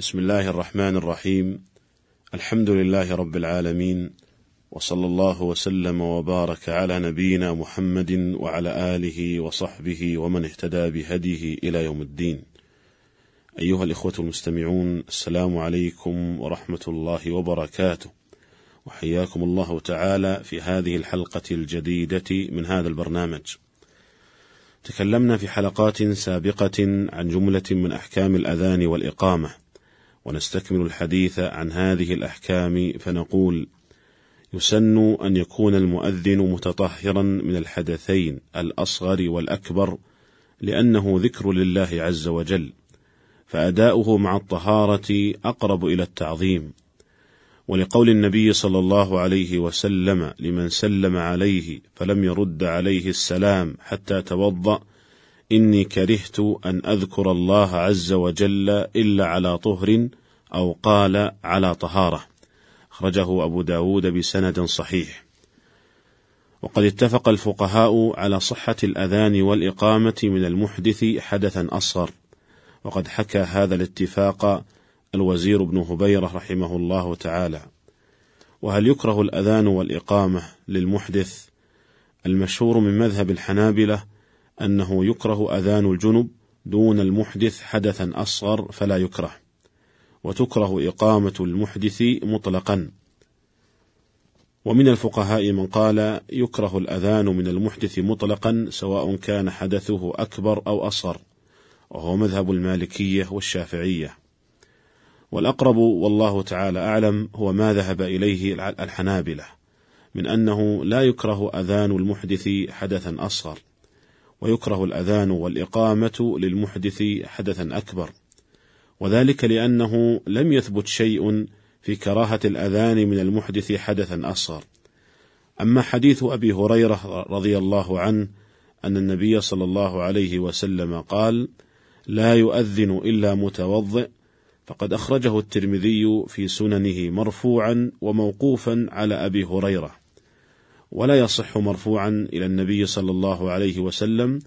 بسم الله الرحمن الرحيم. الحمد لله رب العالمين وصلى الله وسلم وبارك على نبينا محمد وعلى آله وصحبه ومن اهتدى بهديه إلى يوم الدين. أيها الإخوة المستمعون السلام عليكم ورحمة الله وبركاته. وحياكم الله تعالى في هذه الحلقة الجديدة من هذا البرنامج. تكلمنا في حلقات سابقة عن جملة من أحكام الأذان والإقامة. ونستكمل الحديث عن هذه الأحكام فنقول يسن أن يكون المؤذن متطهرا من الحدثين الأصغر والأكبر لأنه ذكر لله عز وجل فأداؤه مع الطهارة أقرب إلى التعظيم. ولقول النبي صلى الله عليه وسلم لمن سلم عليه فلم يرد عليه السلام حتى توضأ إني كرهت أن أذكر الله عز وجل إلا على طهر أو قال على طهارة. أخرجه أبو داود بسند صحيح. وقد اتفق الفقهاء على صحة الأذان والإقامة من المحدث حدثا أصغر. وقد حكى هذا الاتفاق الوزير بن هبيرة رحمه الله تعالى. وهل يكره الأذان والإقامة للمحدث المشهور من مذهب الحنابلة أنه يكره أذان الجنب دون المحدث حدثا أصغر فلا يكره وتكره إقامة المحدث مطلقا. ومن الفقهاء من قال يكره الأذان من المحدث مطلقا سواء كان حدثه أكبر أو أصغر وهو مذهب المالكية والشافعية. والأقرب والله تعالى أعلم هو ما ذهب إليه الحنابلة من أنه لا يكره أذان المحدث حدثا أصغر. ويكره الأذان والإقامة للمحدث حدثا أكبر. وذلك لأنه لم يثبت شيء في كراهة الأذان من المحدث حدثا أصغر. أما حديث أبي هريرة رضي الله عنه أن النبي صلى الله عليه وسلم قال: لا يؤذن إلا متوضئ فقد أخرجه الترمذي في سننه مرفوعا وموقوفا على أبي هريرة. ولا يصح مرفوعا إلى النبي صلى الله عليه وسلم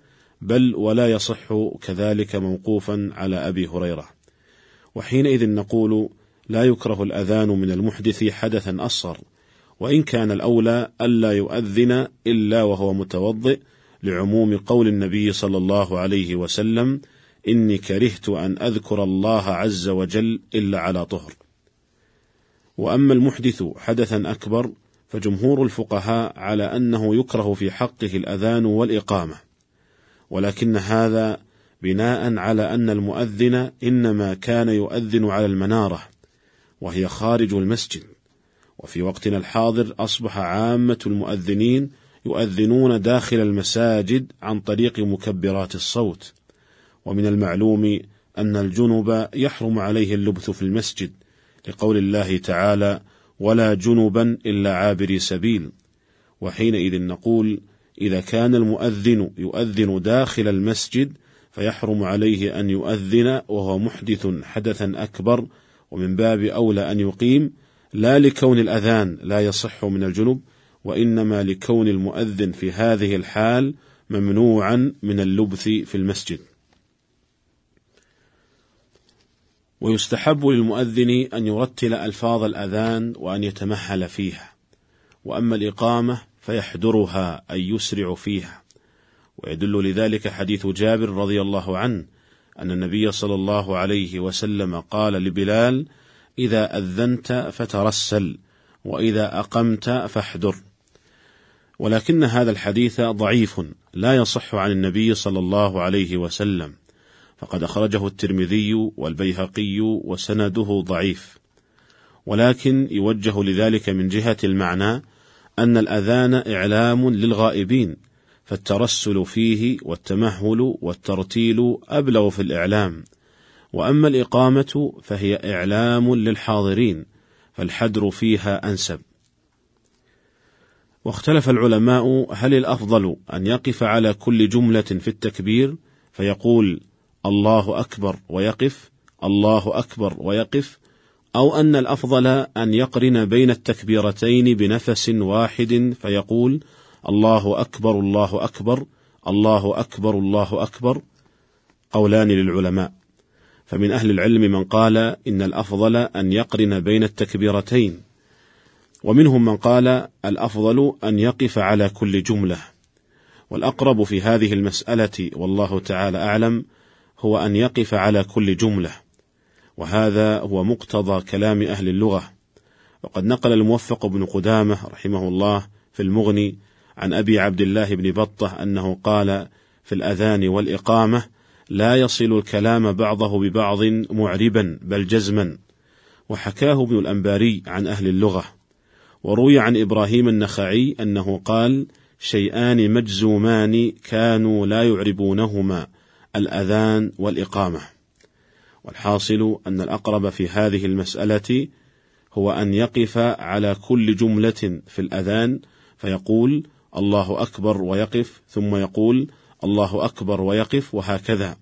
بل ولا يصح كذلك موقوفا على أبي هريرة. وحينئذ نقول لا يكره الأذان من المحدث حدثا أصغر وإن كان الأولى ألا يؤذن إلا وهو متوضئ لعموم قول النبي صلى الله عليه وسلم إني كرهت أن أذكر الله عز وجل إلا على طهر. وأما المحدث حدثا أكبر فجمهور الفقهاء على أنه يكره في حقه الأذان والإقامة ولكن هذا بناء على أن المؤذن إنما كان يؤذن على المنارة وهي خارج المسجد وفي وقتنا الحاضر أصبح عامة المؤذنين يؤذنون داخل المساجد عن طريق مكبرات الصوت ومن المعلوم أن الجنب يحرم عليه اللبث في المسجد لقول الله تعالى ولا جنبا إلا عابري سبيل. وحينئذ نقول إذا كان المؤذن يؤذن داخل المسجد فيحرم عليه أن يؤذن وهو محدث حدثا أكبر ومن باب أولى أن يقيم لا لكون الأذان لا يصح من الجنب وإنما لكون المؤذن في هذه الحال ممنوعا من اللبث في المسجد. ويستحب للمؤذن أن يرتل ألفاظ الأذان وأن يتمهل فيها وأما الإقامة فيحضرها أي يسرع فيها. ويدل لذلك حديث جابر رضي الله عنه أن النبي صلى الله عليه وسلم قال لبلال إذا أذنت فترسل وإذا أقمت فاحضر ولكن هذا الحديث ضعيف لا يصح عن النبي صلى الله عليه وسلم. فقد أخرجه الترمذي والبيهقي وسنده ضعيف. ولكن يوجه لذلك من جهة المعنى أن الأذان إعلام للغائبين فالترسل فيه والتمهل والترتيل أبلغ في الإعلام. وأما الإقامة فهي إعلام للحاضرين فالحدر فيها أنسب. واختلف العلماء هل الأفضل أن يقف على كل جملة في التكبير؟ فيقول الله أكبر ويقف الله أكبر ويقف أو أن الأفضل أن يقرن بين التكبيرتين بنفس واحد فيقول الله أكبر الله أكبر الله أكبر الله أكبر قولان للعلماء. فمن أهل العلم من قال إن الأفضل أن يقرن بين التكبيرتين. ومنهم من قال الأفضل أن يقف على كل جملة. والأقرب في هذه المسألة والله تعالى أعلم هو أن يقف على كل جملة وهذا هو مقتضى كلام أهل اللغة. وقد نقل الموفق بن قدامة رحمه الله في المغني عن أبي عبد الله بن بطة أنه قال في الأذان والإقامة لا يصل الكلام بعضه ببعض معربا بل جزما وحكاه ابن الأنباري عن أهل اللغة. وروي عن إبراهيم النخعي أنه قال شيئان مجزومان كانوا لا يعربونهما الأذان والإقامة. والحاصل أن الأقرب في هذه المسألة هو أن يقف على كل جملة في الأذان فيقول الله أكبر ويقف ثم يقول الله أكبر ويقف وهكذا.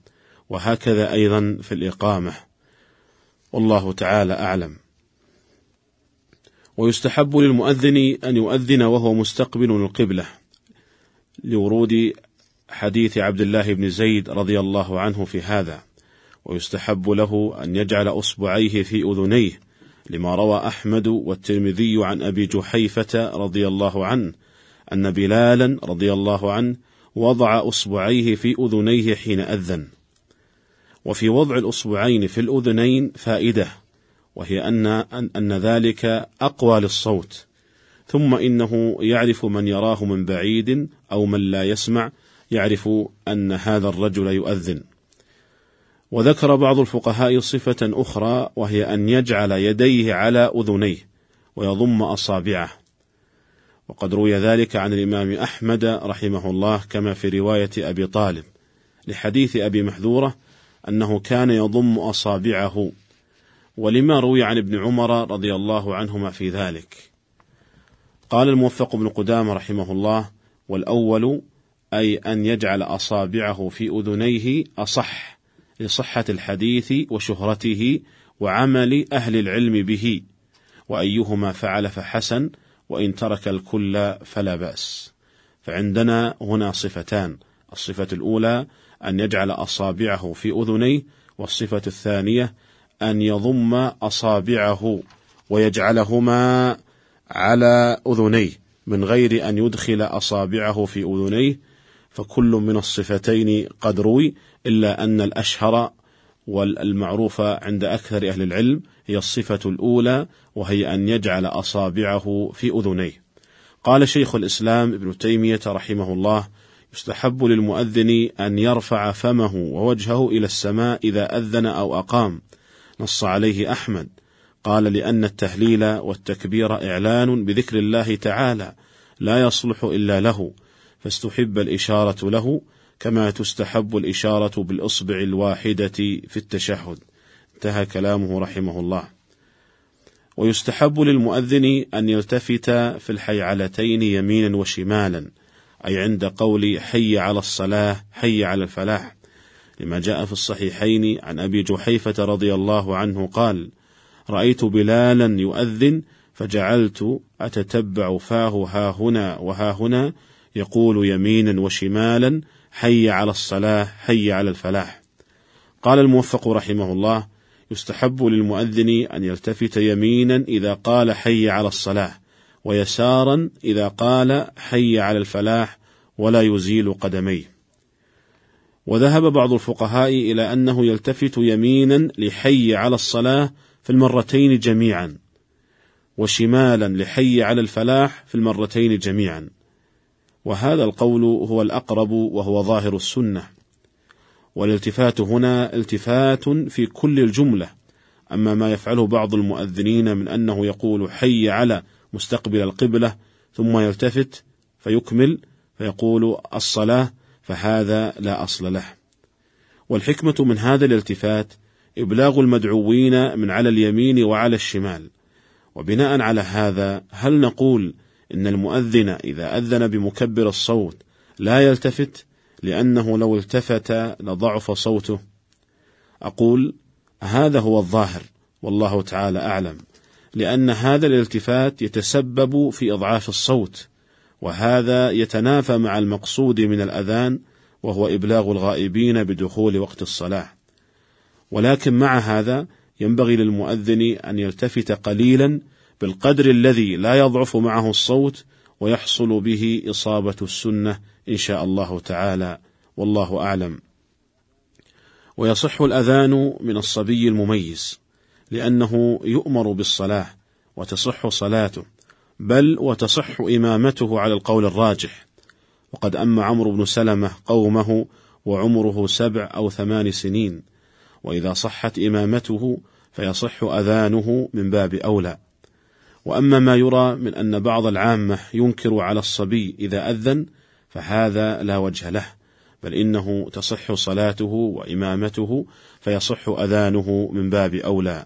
وهكذا أيضا في الإقامة. والله تعالى أعلم. ويستحب للمؤذن أن يؤذن وهو مستقبل القبلة لورود حديث عبد الله بن زيد رضي الله عنه في هذا ويستحب له أن يجعل أصبعيه في أذنيه لما روى أحمد والترمذي عن أبي جحيفة رضي الله عنه أن بلالا رضي الله عنه وضع أصبعيه في أذنيه حين أذن. وفي وضع الأصبعين في الأذنين فائدة وهي أن أن ذلك أقوى للصوت ثم إنه يعرف من يراه من بعيد أو من لا يسمع يعرف أن هذا الرجل يؤذن. وذكر بعض الفقهاء صفة أخرى وهي أن يجعل يديه على أذنيه ويضم أصابعه. وقد روي ذلك عن الإمام أحمد رحمه الله كما في رواية أبي طالب لحديث أبي محذورة أنه كان يضم أصابعه. ولما روي عن ابن عمر رضي الله عنهما في ذلك. قال الموفق بن قدامة رحمه الله والأول أي أن يجعل أصابعه في أذنيه أصح لصحة الحديث وشهرته وعمل أهل العلم به. وأيهما فعل فحسن وإن ترك الكل فلا بأس. فعندنا هنا صفتان. الصفة الأولى أن يجعل أصابعه في أذنيه والصفة الثانية أن يضم أصابعه ويجعلهما على أذنيه من غير أن يدخل أصابعه في أذنيه فكل من الصفتين قد روي إلا أن الأشهر والمعروفة عند أكثر أهل العلم هي الصفة الأولى وهي أن يجعل أصابعه في أذنيه. قال شيخ الإسلام ابن تيمية رحمه الله: يستحب للمؤذن أن يرفع فمه ووجهه إلى السماء إذا أذن أو أقام. نص عليه أحمد. قال لأن التهليل والتكبير إعلان بذكر الله تعالى لا يصلح إلا له، فاستحب الإشارة له كما تستحب الإشارة بالإصبع الواحدة في التشهد. انتهى كلامه رحمه الله. ويستحب للمؤذن أن يلتفت في الحيعلتين يمينا وشمالا، أي عند قول حي على الصلاة حي على الفلاح، لما جاء في الصحيحين عن أبي جحيفة رضي الله عنه قال: رأيت بلالا يؤذن فجعلت أتتبع فاه ها هنا وها هنا يقول يمينا وشمالا حي على الصلاة حي على الفلاح. قال الموفق رحمه الله: يستحب للمؤذن أن يلتفت يمينا إذا قال حي على الصلاة، ويسارا إذا قال حي على الفلاح ولا يزيل قدميه. وذهب بعض الفقهاء إلى أنه يلتفت يمينا لحي على الصلاة في المرتين جميعا، وشمالا لحي على الفلاح في المرتين جميعا. وهذا القول هو الأقرب وهو ظاهر السنة. والالتفات هنا التفات في كل الجملة، أما ما يفعله بعض المؤذنين من أنه يقول حي على مستقبل القبلة ثم يلتفت فيكمل فيقول الصلاة فهذا لا أصل له. والحكمة من هذا الالتفات إبلاغ المدعوين من على اليمين وعلى الشمال. وبناء على هذا هل نقول إن المؤذن إذا أذن بمكبر الصوت لا يلتفت لأنه لو التفت لضعف صوته. أقول هذا هو الظاهر والله تعالى أعلم لأن هذا الالتفات يتسبب في إضعاف الصوت وهذا يتنافى مع المقصود من الأذان وهو إبلاغ الغائبين بدخول وقت الصلاة. ولكن مع هذا ينبغي للمؤذن أن يلتفت قليلا بالقدر الذي لا يضعف معه الصوت ويحصل به إصابة السنة إن شاء الله تعالى. والله أعلم. ويصح الأذان من الصبي المميز لأنه يؤمر بالصلاة وتصح صلاته بل وتصح إمامته على القول الراجح. وقد أم عمرو بن سلمة قومه وعمره سبع أو ثمان سنين وإذا صحت إمامته فيصح أذانه من باب أولى. وأما ما يرى من أن بعض العامة ينكر على الصبي إذا أذن فهذا لا وجه له بل إنه تصح صلاته وإمامته فيصح أذانه من باب أولى.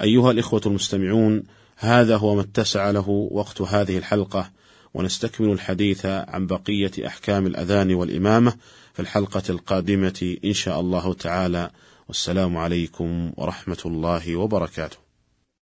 أيها الإخوة المستمعون هذا هو ما اتسع له وقت هذه الحلقة ونستكمل الحديث عن بقية أحكام الأذان والإمامة في الحلقة القادمة إن شاء الله تعالى. والسلام عليكم ورحمة الله وبركاته.